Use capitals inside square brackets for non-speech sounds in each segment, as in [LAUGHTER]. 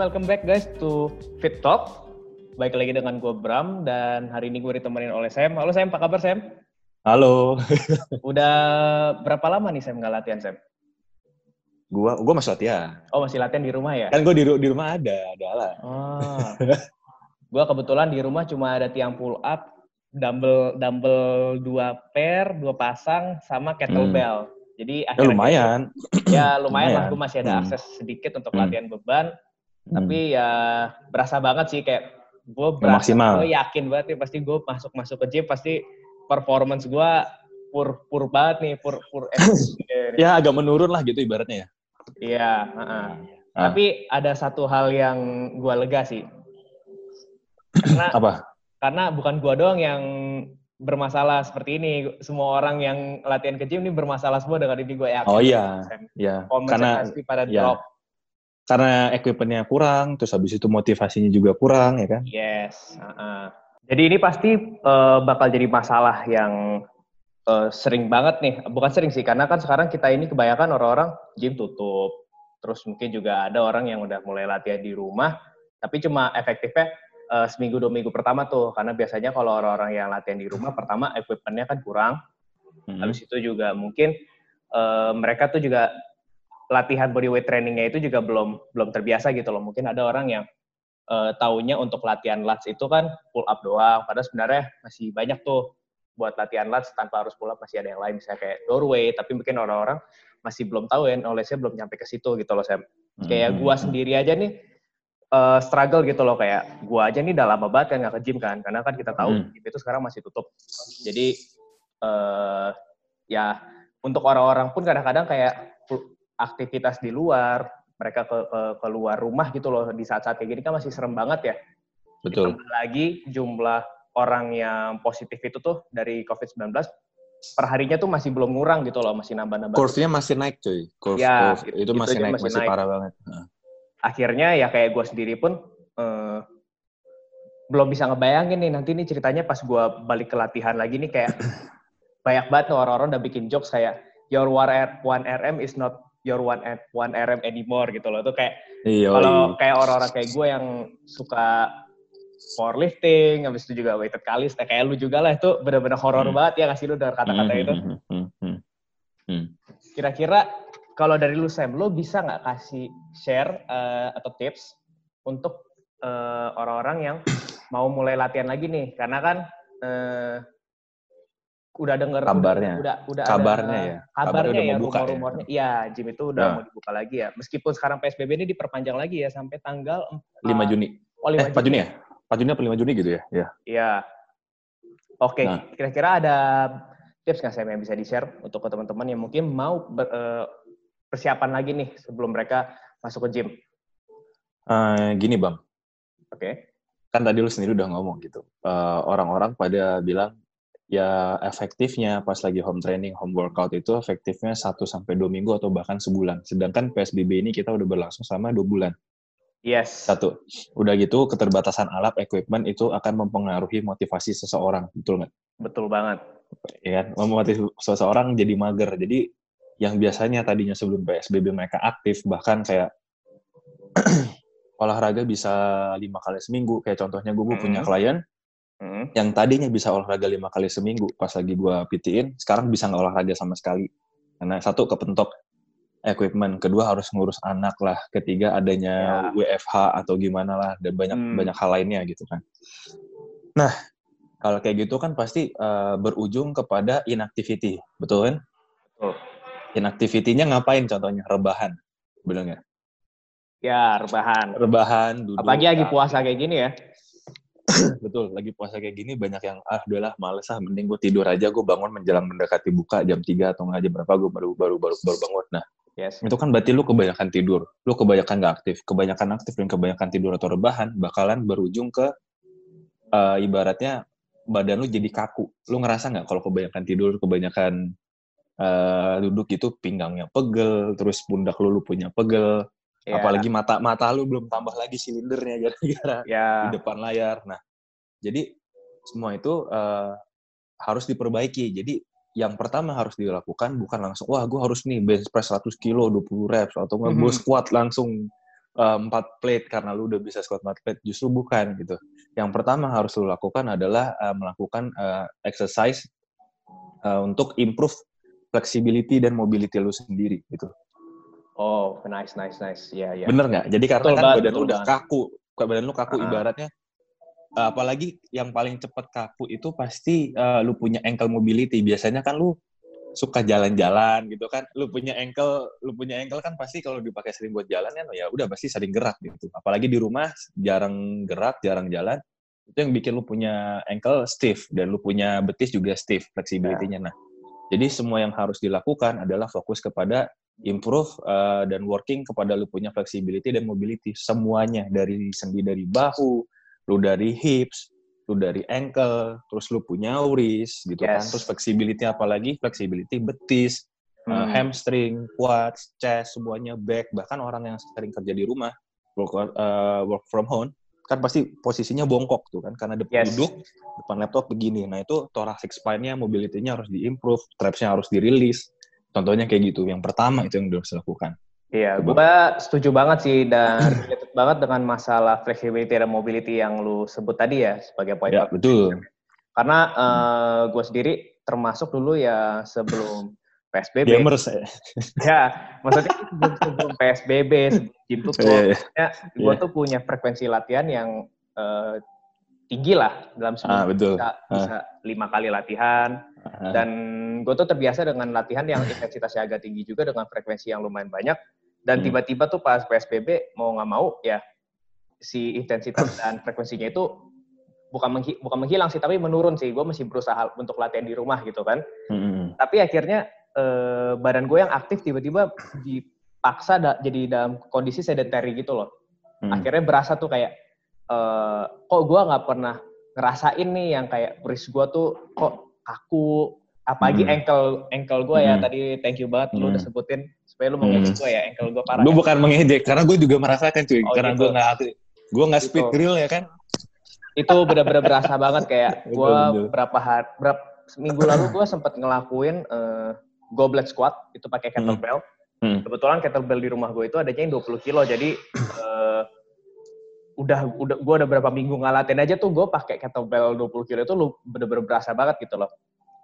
welcome back guys to Fit Talk. Baik lagi dengan gue Bram dan hari ini gue ditemenin oleh Sam. Halo Sam, apa kabar Sam? Halo. [LAUGHS] Udah berapa lama nih Sam nggak latihan Sam? Gua gua masih latihan. Oh masih latihan di rumah ya? Kan gua di, di rumah ada, ada lah. Oh. [LAUGHS] gue kebetulan di rumah cuma ada tiang pull up, dumbbell dumbbell dua pair, dua pasang, sama kettlebell. Hmm. Jadi ya, lumayan. Ya lumayan, lumayan. lah, gue masih ada hmm. akses sedikit untuk hmm. latihan beban. Hmm. Tapi ya berasa banget sih kayak gue berasa, gue yakin banget nih pasti gue masuk masuk ke gym pasti performance gue pur pur banget nih, pur pur. [LAUGHS] ya agak menurun lah gitu ibaratnya ya. Iya. Uh -uh. Ah. Tapi ada satu hal yang gue lega sih. Karena, Apa? Karena bukan gue doang yang bermasalah seperti ini. Semua orang yang latihan ke gym ini bermasalah semua dengan ini gue yakin. Oh iya, iya. Karena pada ya. drop. Karena equipmentnya kurang, terus habis itu motivasinya juga kurang, ya kan? Yes. Uh -uh. Jadi ini pasti uh, bakal jadi masalah yang uh, sering banget nih. Bukan sering sih, karena kan sekarang kita ini kebanyakan orang-orang gym tutup. Terus mungkin juga ada orang yang udah mulai latihan di rumah, tapi cuma efektifnya uh, seminggu dua minggu pertama tuh karena biasanya kalau orang-orang yang latihan di rumah pertama equipmentnya kan kurang hmm. habis itu juga mungkin uh, mereka tuh juga latihan bodyweight trainingnya itu juga belum belum terbiasa gitu loh. Mungkin ada orang yang uh, taunya untuk latihan lats itu kan pull up doang. Padahal sebenarnya masih banyak tuh buat latihan lats tanpa harus pull up masih ada yang lain misalnya kayak doorway tapi mungkin orang-orang masih belum tahu ya oleh saya belum nyampe ke situ gitu loh saya kayak gua hmm. sendiri aja nih uh, struggle gitu loh. Kayak gua aja nih udah lama banget kan nggak ke gym kan. Karena kan kita tahu hmm. gym itu sekarang masih tutup. Jadi uh, ya untuk orang-orang pun kadang-kadang kayak aktivitas di luar mereka ke, ke keluar rumah gitu loh di saat-saat kayak gini kan masih serem banget ya betul Ditambah lagi jumlah orang yang positif itu tuh dari COVID-19 perharinya tuh masih belum ngurang gitu loh, masih nambah-nambah. Kurvnya masih naik cuy. Curve, ya, curve. itu masih naik, masih, masih naik. parah banget akhirnya ya kayak gue sendiri pun uh, belum bisa ngebayangin nih nanti nih ceritanya pas gue balik ke latihan lagi nih kayak [COUGHS] banyak banget orang-orang udah bikin jokes kayak your one RM is not your one one RM anymore gitu loh tuh kayak kalau kayak orang-orang kayak gue yang suka powerlifting habis itu juga weighted kalis kayak lu juga lah itu bener-bener horor hmm. banget ya ngasih lu dengan kata-kata hmm, itu hmm, hmm, hmm, hmm. kira-kira kalau dari lu Sam, lu bisa nggak kasih share uh, atau tips untuk uh, orang-orang yang mau mulai latihan lagi nih? Karena kan uh, udah denger kabarnya, udah udah kabarnya ada, ya, kabarnya ya, rumor-rumornya, ya. ya gym itu udah nah. mau dibuka lagi ya. Meskipun sekarang PSBB ini diperpanjang lagi ya sampai tanggal 4, 5 Juni. Oh 5 eh, 4 Juni ya? 4 Juni atau 5 Juni gitu ya? Iya. Iya. Oke, okay. nah. kira-kira ada tips nggak saya yang bisa di-share untuk ke teman-teman yang mungkin mau ber, uh, persiapan lagi nih sebelum mereka masuk ke gym? Uh, gini bang. Oke. Okay. Kan tadi lu sendiri udah ngomong gitu. Uh, orang-orang pada bilang ya efektifnya pas lagi home training, home workout itu efektifnya 1 sampai dua minggu atau bahkan sebulan. Sedangkan PSBB ini kita udah berlangsung sama dua bulan. Yes. Satu. Udah gitu keterbatasan alat equipment itu akan mempengaruhi motivasi seseorang, betul nggak? Betul banget. Ya kan, memotivasi seseorang jadi mager. Jadi yang biasanya tadinya sebelum PSBB mereka aktif bahkan kayak [CLEARS THROAT] olahraga bisa lima kali seminggu kayak contohnya gue, gue hmm. punya klien hmm. yang tadinya bisa olahraga lima kali seminggu pas lagi gue pitiin sekarang bisa nggak olahraga sama sekali karena satu kepentok equipment kedua harus ngurus anak lah ketiga adanya ya. WFH atau gimana lah dan banyak hmm. banyak hal lainnya gitu kan nah kalau kayak gitu kan pasti uh, berujung kepada inactivity betul kan betul inactivity-nya ngapain contohnya? Rebahan, bilangnya. Ya, rebahan. Rebahan, duduk. Apalagi lagi puasa kayak gini ya. Betul, lagi puasa kayak gini banyak yang, ah udahlah males ah, mending gue tidur aja, gue bangun menjelang mendekati buka jam 3 atau nggak jam berapa, gue baru, baru, baru, baru bangun. Nah, yes. itu kan berarti lu kebanyakan tidur, lu kebanyakan nggak aktif. Kebanyakan aktif dan kebanyakan tidur atau rebahan bakalan berujung ke, uh, ibaratnya badan lu jadi kaku. Lu ngerasa nggak kalau kebanyakan tidur, kebanyakan uh, duduk itu pinggangnya pegel, terus pundak lu, lu punya pegel, yeah. apalagi mata mata lu belum tambah lagi silindernya gara-gara [LAUGHS] yeah. di depan layar. Nah, jadi semua itu uh, harus diperbaiki. Jadi yang pertama harus dilakukan bukan langsung wah gue harus nih bench press 100 kilo 20 reps atau mm -hmm. squat langsung empat uh, plate karena lu udah bisa squat empat plate justru bukan gitu yang pertama harus lu lakukan adalah uh, melakukan uh, exercise uh, untuk improve flexibility dan mobility lu sendiri gitu oh nice nice nice. Ya yeah, ya yeah. bener nggak? Jadi karena betul kan badan lu udah kaku badan lu kaku uh -huh. ibaratnya uh, apalagi yang paling cepat kaku itu pasti uh, lu punya ankle mobility. Biasanya kan lu suka jalan-jalan gitu kan. Lu punya ankle lu punya ankle kan pasti kalau dipakai sering buat jalan kan ya udah pasti sering gerak gitu. Apalagi di rumah jarang gerak jarang jalan itu yang bikin lu punya ankle stiff dan lu punya betis juga stiff flexibility-nya nah jadi semua yang harus dilakukan adalah fokus kepada improve uh, dan working kepada lu punya flexibility dan mobility semuanya dari sendi dari bahu lu dari hips lu dari ankle, terus lu punya uris gitu kan. yes. kan, terus flexibility apalagi flexibility betis, eh, hmm. uh, hamstring, quads, chest, semuanya back, bahkan orang yang sering kerja di rumah work uh, work from home kan pasti posisinya bongkok tuh kan karena depan yes. duduk depan laptop begini. Nah itu thoracic spine-nya mobility-nya harus diimprove, traps-nya harus dirilis. Contohnya kayak gitu. Yang pertama itu yang harus dilakukan. Iya, gue setuju banget sih dan [COUGHS] related banget dengan masalah flexibility dan mobility yang lu sebut tadi ya sebagai poin. Ya, betul. Karena uh, eh, gue sendiri termasuk dulu ya sebelum PSBB. Gamers ya. ya, maksudnya sebelum, sebelum PSBB, sebelum gym tutup, yeah, yeah. gue yeah. tuh punya frekuensi latihan yang uh, tinggi lah dalam seminggu ah, betul. bisa, ah. bisa lima kali latihan ah. dan gue tuh terbiasa dengan latihan yang intensitasnya agak tinggi juga dengan frekuensi yang lumayan banyak dan hmm. tiba-tiba tuh pas PSBB mau nggak mau ya si intensitas [LAUGHS] dan frekuensinya itu bukan menghi bukan menghilang sih tapi menurun sih gue masih berusaha untuk latihan di rumah gitu kan hmm. tapi akhirnya eh, badan gue yang aktif tiba-tiba dipaksa da jadi dalam kondisi sedentary gitu loh hmm. akhirnya berasa tuh kayak eh, kok gue nggak pernah ngerasain nih yang kayak wrist gue tuh kok kaku apalagi hmm. ankle ankle gue ya hmm. tadi thank you banget hmm. lu udah sebutin supaya lu hmm. gue ya ankle gue parah. Gue ya. bukan mengejek karena gue juga merasakan cuy oh, karena gitu. gue nggak gue nggak speed gitu. grill ya kan. Itu bener-bener berasa banget kayak [LAUGHS] gue berapa hari berapa minggu lalu gue sempat ngelakuin uh, goblet squat itu pakai kettlebell. Hmm. Hmm. Kebetulan kettlebell di rumah gue itu adanya yang 20 kilo jadi uh, [COUGHS] udah udah gue udah berapa minggu ngalatin aja tuh gue pakai kettlebell 20 kilo itu lu bener-bener berasa banget gitu loh.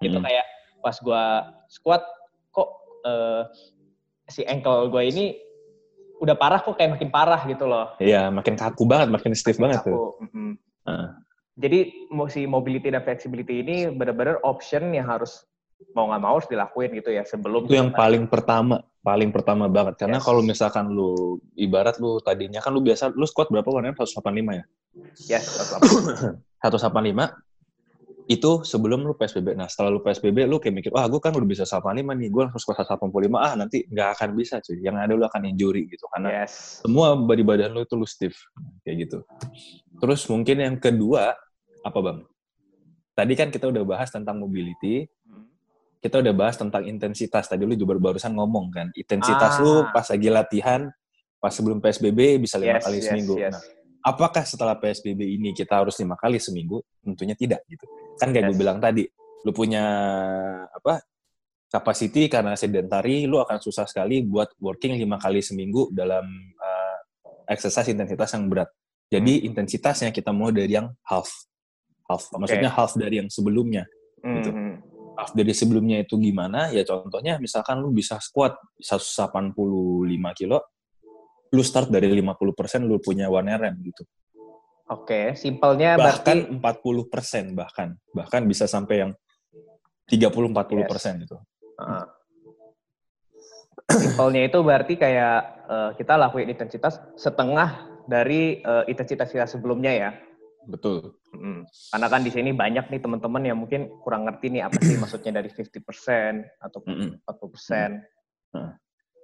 Gitu hmm. kayak pas gue squat kok uh, si ankle gue ini udah parah kok kayak makin parah gitu loh. Iya, makin kaku banget, makin stiff makin banget kaku. tuh. Mm -hmm. uh. Jadi si mobility dan flexibility ini benar-benar option yang harus mau nggak mau harus dilakuin gitu ya sebelum itu yang paling pertama paling pertama banget karena yes. kalau misalkan lu ibarat lu tadinya kan lu biasa lu squat berapa warnanya 185 ya yes 185 [CLEARS THROAT] itu sebelum lu PSBB. Nah, setelah lu PSBB, lu kayak mikir, wah gue kan udah bisa 85 nih, gue langsung kuasa 85, ah nanti nggak akan bisa cuy. Yang ada lu akan injury gitu. Karena yes. semua body badan lu itu lu stiff. Kayak gitu. Terus mungkin yang kedua, apa bang? Tadi kan kita udah bahas tentang mobility, kita udah bahas tentang intensitas. Tadi lu juga barusan ngomong kan, intensitas ah. lu pas lagi latihan, pas sebelum PSBB bisa lima yes, kali yes, seminggu. Yes. Nah, apakah setelah PSBB ini kita harus lima kali seminggu? Tentunya tidak gitu kan kayak yes. gue bilang tadi lu punya apa capacity karena sedentary lu akan susah sekali buat working lima kali seminggu dalam uh, exercise intensitas yang berat jadi hmm. intensitasnya kita mau dari yang half half okay. maksudnya half dari yang sebelumnya hmm. gitu dari sebelumnya itu gimana ya contohnya misalkan lu bisa squat 185 kilo lu start dari 50% lu punya one RM gitu Oke, simpelnya bahkan berarti... 40 persen bahkan bahkan bisa sampai yang 30-40 persen yes. itu. Uh. Simpelnya itu berarti kayak uh, kita lakuin intensitas setengah dari uh, intensitas kita sebelumnya ya. Betul. Hmm. Karena kan di sini banyak nih teman-teman yang mungkin kurang ngerti nih apa sih maksudnya dari 50% atau 40%. Mm -hmm.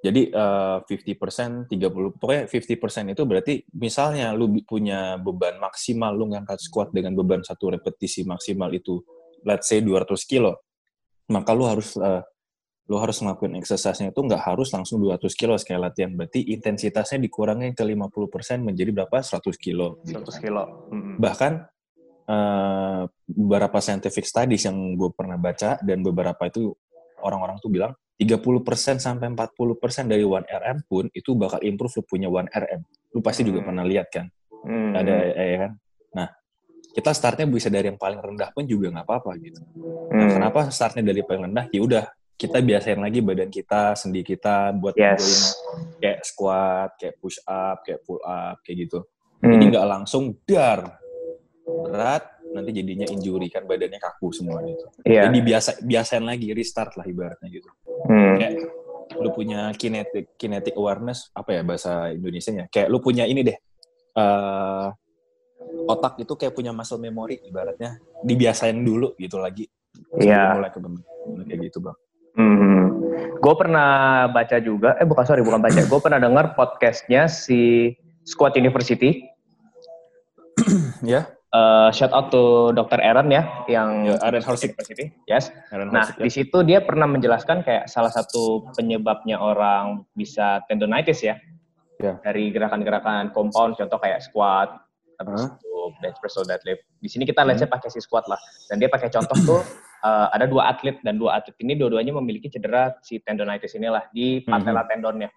Jadi uh, 50%, 30, pokoknya 50% itu berarti misalnya lu punya beban maksimal, lu ngangkat squat dengan beban satu repetisi maksimal itu, let's say 200 kilo, maka lu harus uh, lu harus ngelakuin exercise-nya itu nggak harus langsung 200 kilo sekali latihan. Berarti intensitasnya dikurangi ke 50% menjadi berapa? 100 kilo. 100 gitu kan. kilo. Mm-hmm. Bahkan uh, beberapa scientific studies yang gue pernah baca dan beberapa itu orang-orang tuh bilang 30% sampai 40% dari 1RM pun itu bakal improve lu punya 1RM. Lu pasti hmm. juga pernah lihat kan. Hmm. Ada ya kan. Nah, kita startnya bisa dari yang paling rendah pun juga nggak apa-apa gitu. Nah, hmm. kenapa startnya dari paling rendah? Ya udah, kita biasain lagi badan kita, sendi kita buat yes. kayak squat, kayak push up, kayak pull up, kayak gitu. Hmm. Jadi nggak langsung dar berat, nanti jadinya injury kan badannya kaku semua gitu. Yeah. Jadi biasa biasain lagi restart lah ibaratnya gitu. Hmm. Kayak lu punya kinetic kinetic awareness apa ya bahasa Indonesia-nya? Kayak lu punya ini deh. Uh, otak itu kayak punya muscle memory ibaratnya dibiasain dulu gitu lagi. Iya. Mulai ke kayak gitu, Bang. Hmm. Gue pernah baca juga, eh bukan sorry bukan baca, gue pernah dengar podcastnya si Squad University. [CLEARS THROAT] ya uh, shout out to Dr. Aaron ya, yang yeah, Aaron Horsey University. Yes. Aaron nah, Horsey, di situ dia pernah menjelaskan kayak salah satu penyebabnya orang bisa tendonitis ya. Yeah. Dari gerakan-gerakan compound, contoh kayak squat, habis huh? itu bench press atau deadlift. Di sini kita let's hmm. pakai si squat lah. Dan dia pakai contoh tuh uh, [COUGHS] ada dua atlet dan dua atlet ini dua-duanya memiliki cedera si tendonitis inilah di patella hmm. tendonnya.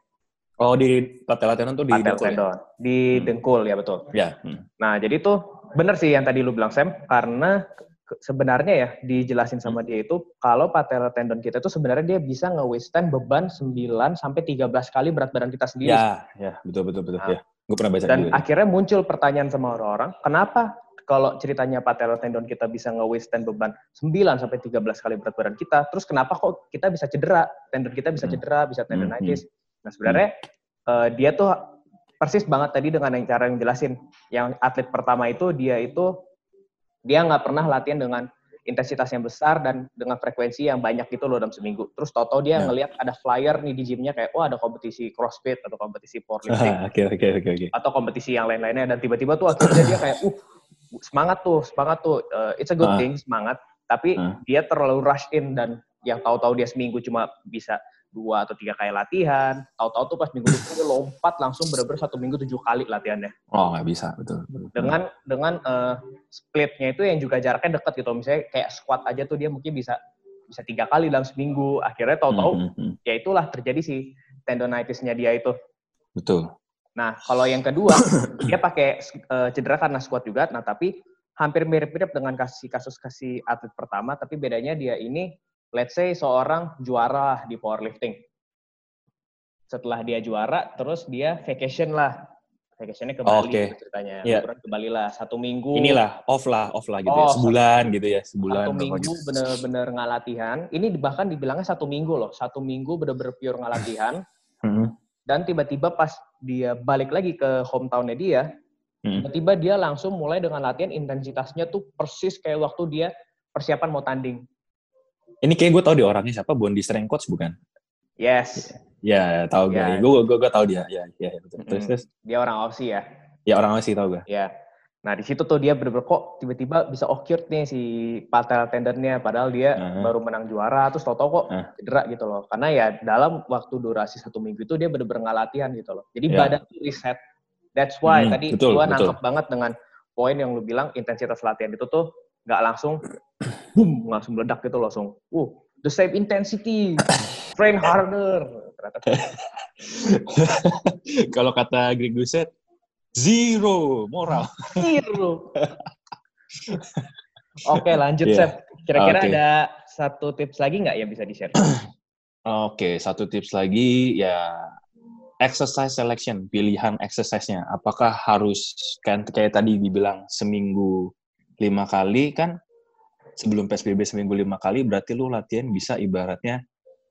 Oh di patella tendon tuh di patella dengkul ya? tendon. Ya? Di hmm. dengkul ya betul. Ya. Hmm. Nah jadi tuh benar sih yang tadi lu bilang Sam, karena sebenarnya ya dijelasin sama hmm. dia itu kalau patella tendon kita itu sebenarnya dia bisa nge-withstand beban 9 sampai 13 kali berat badan kita sendiri. Ya, ya, betul betul betul nah, ya. Gue pernah baca Dan juga. akhirnya muncul pertanyaan sama orang-orang, kenapa kalau ceritanya patella tendon kita bisa nge-withstand beban 9 sampai 13 kali berat badan kita, terus kenapa kok kita bisa cedera? Tendon kita bisa hmm. cedera, bisa tendonitis. Hmm. Nah, sebenarnya hmm. uh, dia tuh persis banget tadi dengan yang cara yang jelasin. Yang atlet pertama itu dia itu dia nggak pernah latihan dengan intensitas yang besar dan dengan frekuensi yang banyak gitu loh dalam seminggu. Terus tau-tau dia yeah. ngelihat ada flyer nih di gymnya kayak, oh ada kompetisi crossfit atau kompetisi powerlifting. Oke oke oke oke. Atau kompetisi yang lain-lainnya dan tiba-tiba tuh akhirnya dia kayak, uh semangat tuh, semangat tuh. Uh, it's a good uh. thing, semangat. Tapi uh. dia terlalu rush in dan yang tahu-tahu dia seminggu cuma bisa dua atau tiga kali latihan, tahu-tahu tuh pas minggu itu dia lompat langsung bener-bener satu minggu tujuh kali latihannya. Oh nggak bisa, betul. betul. Dengan dengan uh, splitnya itu yang juga jaraknya dekat gitu, misalnya kayak squat aja tuh dia mungkin bisa bisa tiga kali dalam seminggu. Akhirnya tahu-tahu mm -hmm. ya itulah terjadi sih tendonitisnya dia itu. Betul. Nah kalau yang kedua [COUGHS] dia pakai uh, cedera karena squat juga, nah tapi hampir mirip-mirip dengan kasih kasus kasih atlet pertama, tapi bedanya dia ini let's say seorang juara di powerlifting. Setelah dia juara, terus dia vacation lah. Vacationnya ke Bali okay. Gitu ceritanya. Yeah. ke Bali lah. Satu minggu. Inilah, off lah, off lah gitu ya. oh, ya. Sebulan satu, gitu ya. Sebulan. Satu minggu bener-bener ngalatihan. Ini bahkan dibilangnya satu minggu loh. Satu minggu bener-bener pure ngalatihan. [LAUGHS] Hmm. Dan tiba-tiba pas dia balik lagi ke hometownnya dia, hmm. tiba-tiba dia langsung mulai dengan latihan intensitasnya tuh persis kayak waktu dia persiapan mau tanding. Ini kayak gue tau di orangnya siapa, Bondi Strength Coach bukan? Yes. Ya, tahu gue. Ya. Gue gue gue tahu dia. Ya, ya, betul. Terus, terus. Dia orang Aussie ya? Ya orang Aussie tahu gue. Ya. Nah di situ tuh dia bener-bener kok tiba-tiba bisa occurred nih si patella tendonnya padahal dia uh-huh. baru menang juara terus tau-tau kok uh. cedera gitu loh karena ya dalam waktu durasi satu minggu itu dia bener-bener nggak latihan gitu loh jadi yeah. badan tuh reset that's why hmm, tadi betul, gua nangkep banget dengan poin yang lu bilang intensitas latihan itu tuh nggak langsung boom langsung meledak gitu langsung uh the same intensity train harder. [LAUGHS] Kalau kata Greg Doucette zero moral. Zero. [LAUGHS] Oke lanjut yeah. Seth kira-kira okay. ada satu tips lagi nggak yang bisa di share [CLEARS THROAT] oke okay, satu tips lagi ya exercise selection pilihan exercise-nya. Apakah harus kan kayak tadi dibilang seminggu lima kali kan sebelum PSBB seminggu lima kali berarti lu latihan bisa ibaratnya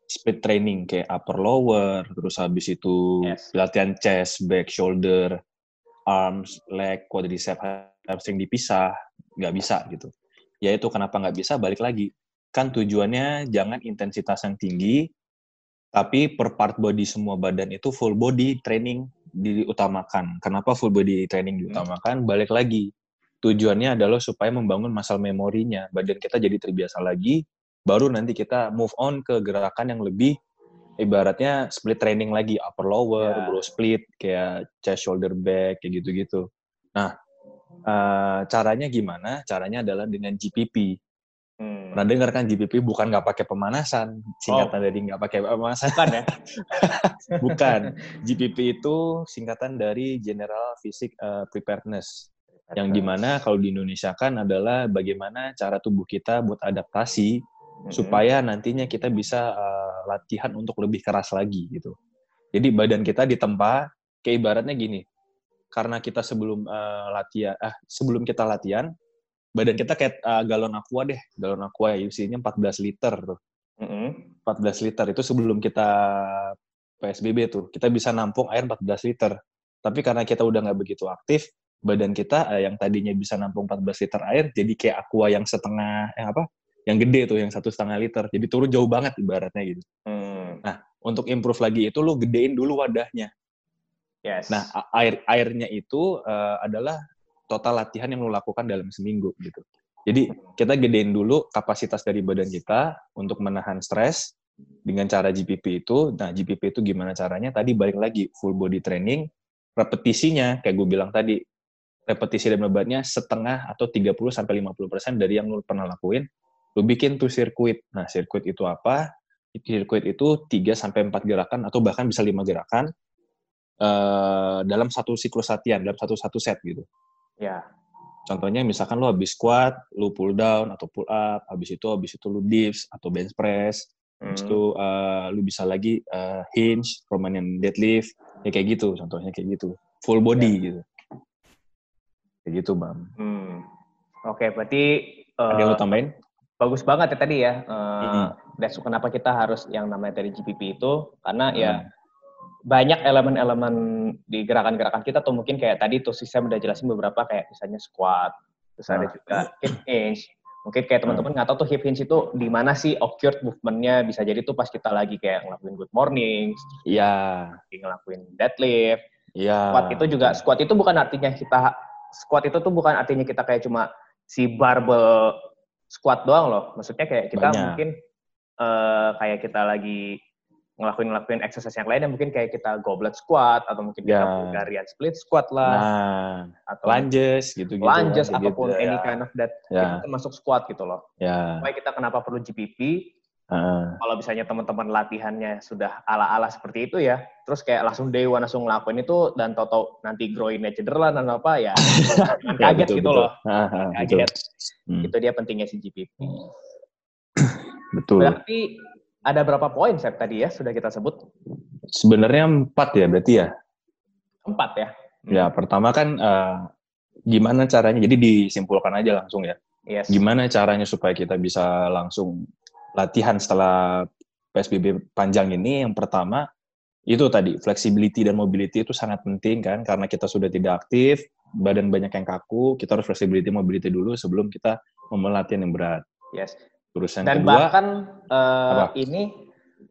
speed training kayak upper lower terus habis itu yes. latihan chest back shoulder arms leg quadricep hamstring dipisah nggak bisa gitu. Ya itu kenapa nggak bisa balik lagi. Kan tujuannya jangan intensitas yang tinggi tapi per part body semua badan itu full body training diutamakan. Kenapa full body training diutamakan? Balik lagi tujuannya adalah supaya membangun muscle memorinya. Badan kita jadi terbiasa lagi, baru nanti kita move on ke gerakan yang lebih ibaratnya split training lagi, upper lower, yeah. bro split, kayak chest shoulder back, kayak gitu-gitu. Nah, uh, caranya gimana? Caranya adalah dengan GPP. Hmm. Pernah dengar kan GPP bukan nggak pakai pemanasan, singkatan oh. dari nggak pakai pemanasan. Bukan ya? [LAUGHS] bukan. GPP itu singkatan dari General Physic uh, Preparedness. Yang di mana kalau di Indonesia kan adalah bagaimana cara tubuh kita buat adaptasi hmm. supaya nantinya kita bisa uh, latihan untuk lebih keras lagi gitu. Jadi badan kita ditempa, kayak ibaratnya gini, karena kita sebelum uh, latihan, ah sebelum kita latihan, badan kita kayak uh, galon aqua deh, galon aqua ya isinya 14 liter tuh. Mm -hmm. 14 liter itu sebelum kita PSBB tuh, kita bisa nampung air 14 liter. Tapi karena kita udah nggak begitu aktif, badan kita uh, yang tadinya bisa nampung 14 liter air jadi kayak aqua yang setengah yang apa? Yang gede tuh, yang satu setengah liter. Jadi turun jauh banget ibaratnya gitu. Mm. Nah, untuk improve lagi itu lo gedein dulu wadahnya. Yes. Nah, air airnya itu uh, adalah total latihan yang lo lakukan dalam seminggu gitu. Jadi kita gedein dulu kapasitas dari badan kita untuk menahan stres dengan cara GPP itu. Nah, GPP itu gimana caranya? Tadi balik lagi full body training, repetisinya kayak gue bilang tadi, repetisi dan bebannya setengah atau 30 sampai 50% dari yang lo pernah lakuin. Lo bikin tuh sirkuit. Nah, sirkuit itu apa? Sirkuit itu 3 sampai 4 gerakan atau bahkan bisa 5 gerakan uh, dalam satu siklus latihan, dalam satu satu set gitu. Ya. Contohnya misalkan lo habis squat, lo pull down atau pull up, habis itu habis itu lo dips atau bench press, hmm. habis itu uh, lo bisa lagi uh, hinge, Romanian deadlift, ya kayak gitu contohnya kayak gitu. Full body ya. gitu. Kayak gitu, Bang. Hmm. Oke, berarti uh, ada yang lo tambahin? Bagus banget ya tadi ya. Uh, -hmm. That's kenapa kita harus yang namanya dari GPP itu karena ya hmm. ya banyak elemen-elemen di gerakan-gerakan kita tuh mungkin kayak tadi tuh saya udah jelasin beberapa kayak misalnya squat, terus ada ah. juga hip hinge. Mungkin kayak teman-teman nggak tahu tuh hip hinge itu di mana sih occurred movementnya bisa jadi tuh pas kita lagi kayak ngelakuin good morning, iya, yeah. ngelakuin deadlift. Iya. Yeah. Squat itu juga squat itu bukan artinya kita squat itu tuh bukan artinya kita kayak cuma si barbell squat doang loh. Maksudnya kayak kita Banyak. mungkin uh, kayak kita lagi ngelakuin ngelakuin exercise yang lain yang mungkin kayak kita goblet squat atau mungkin kita yeah. Bulgarian split squat lah nah, atau lunges gitu gitu lunges gitu, ataupun gitu, any yeah. kind of that yeah. kita masuk squat gitu loh yeah. supaya kita kenapa perlu GPP uh. kalau misalnya teman-teman latihannya sudah ala-ala seperti itu ya terus kayak langsung day one langsung ngelakuin itu dan toto nanti groinnya cedera dan apa [LAUGHS] ya kaget betul, gitu betul. loh uh, kaget betul. Hmm. itu dia pentingnya si GPP [COUGHS] betul berarti ada berapa poin Sep tadi ya sudah kita sebut? Sebenarnya empat ya berarti ya. Empat ya. Ya pertama kan uh, gimana caranya? Jadi disimpulkan aja langsung ya. Yes. Gimana caranya supaya kita bisa langsung latihan setelah PSBB panjang ini? Yang pertama itu tadi flexibility dan mobility itu sangat penting kan karena kita sudah tidak aktif, badan banyak yang kaku, kita harus flexibility mobility dulu sebelum kita memulai latihan yang berat. Yes. Terus yang Dan kedua, bahkan uh, ini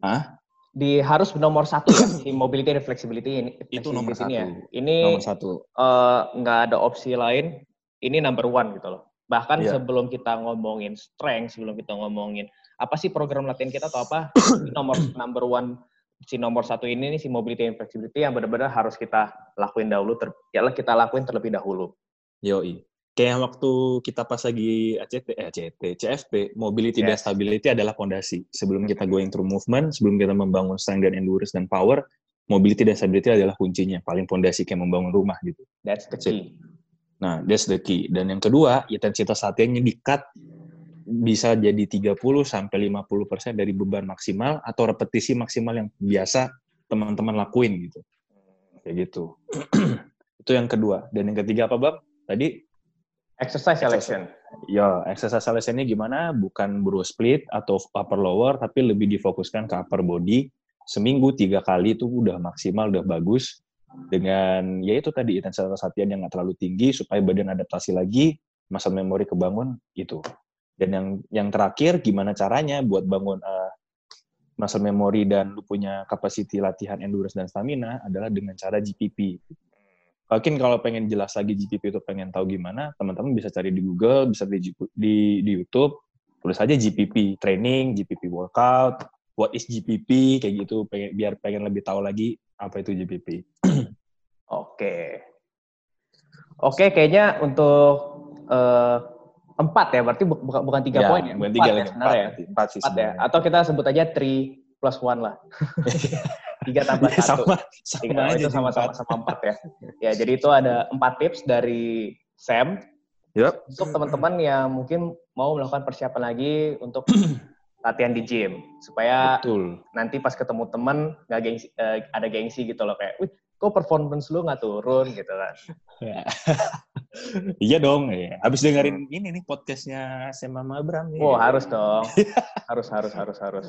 Hah? di harus nomor satu ya di mobility dan flexibility ini. Itu nomor satu. Ya. Ini nomor satu. Uh, nggak ada opsi lain. Ini number one gitu loh. Bahkan yeah. sebelum kita ngomongin strength, sebelum kita ngomongin apa sih program latihan kita atau apa, [COUGHS] nomor number one si nomor satu ini nih si mobility and flexibility yang benar-benar harus kita lakuin dahulu, ter, ya kita lakuin terlebih dahulu. Yoi kayak waktu kita pas lagi ACT, eh, ACT, CFP, mobility yes. dan stability adalah fondasi. Sebelum kita going through movement, sebelum kita membangun strength dan endurance dan power, mobility dan stability adalah kuncinya, paling fondasi kayak membangun rumah gitu. That's the key. Nah, that's the key. Dan yang kedua, intensitas latihannya di-cut bisa jadi 30 sampai 50% dari beban maksimal atau repetisi maksimal yang biasa teman-teman lakuin gitu. Kayak gitu. [CLEARS THROAT] Itu yang kedua. Dan yang ketiga apa, Bang? Tadi Exercise selection. Ya, exercise selection ini gimana? Bukan bro split atau upper lower, tapi lebih difokuskan ke upper body. Seminggu tiga kali itu udah maksimal, udah bagus. Dengan ya itu tadi intensitas latihan yang nggak terlalu tinggi supaya badan adaptasi lagi, masa memori kebangun itu. Dan yang yang terakhir gimana caranya buat bangun uh, muscle memory dan lu punya kapasiti latihan endurance dan stamina adalah dengan cara GPP. Mungkin kalau pengen jelas lagi GPP itu pengen tahu gimana, teman-teman bisa cari di Google, bisa di, di, di YouTube, tulis aja GPP training, GPP workout, what is GPP, kayak gitu, pengen, biar pengen lebih tahu lagi apa itu GPP. [CLEARS THROAT] Oke. Oke, kayaknya untuk uh, empat ya, berarti bu bukan bukan tiga ya, poin ya. Bukan tiga ya, sebenarnya ya. Empat sih. Empat ya. Atau kita sebut aja three plus one lah. [LAUGHS] tiga tambah [LAUGHS] ya, satu. Sama, sama tiga aja itu sama-sama sama empat ya. Ya, jadi itu ada empat tips dari Sam. Yep. Untuk teman-teman yang mungkin mau melakukan persiapan lagi untuk [CLEARS THROAT] latihan di gym supaya Betul. nanti pas ketemu teman nggak gengsi uh, ada gengsi gitu loh kayak, wih kok performance lu nggak turun gitu kan? [LAUGHS] iya dong, ya. Habis dengerin ini nih podcastnya Sema Mabram. Nih. Oh harus dong, [LAUGHS] harus harus harus harus.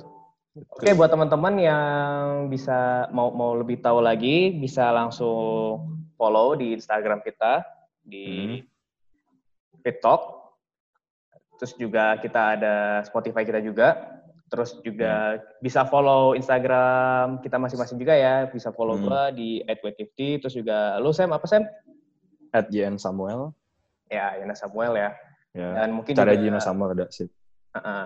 Oke, okay, buat teman-teman yang bisa mau mau lebih tahu lagi, bisa langsung follow di Instagram kita di hmm. Terus juga kita ada Spotify kita juga. Terus juga hmm. bisa follow Instagram kita masing-masing juga ya. Bisa follow hmm. gua di @wet50. Terus juga lu Sam apa Sam? At JN Samuel. Ya, Yana Samuel ya. ya. Dan mungkin Cara juga, sama ada sih. Uh -uh.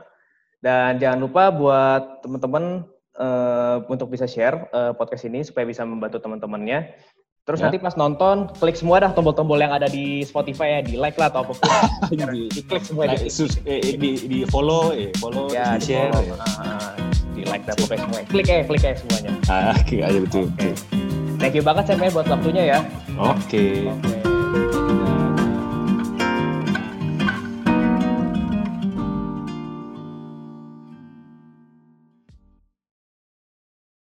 Dan jangan lupa buat teman-teman uh, untuk bisa share uh, podcast ini supaya bisa membantu teman-temannya. Terus ya. nanti pas nonton, klik semua dah tombol-tombol yang ada di Spotify ya, di like lah atau apa pun. di, [LAUGHS] di klik semua. Nah, di, eh, di, di follow, eh, follow, ya, di share. Follow. Ya. Uh, di like dah pokoknya semua. Klik ya, klik ya semuanya. Ah, [LAUGHS] oke, okay, aja betul. Okay. Thank you banget Sam ya buat waktunya ya. Oke. Okay. Okay.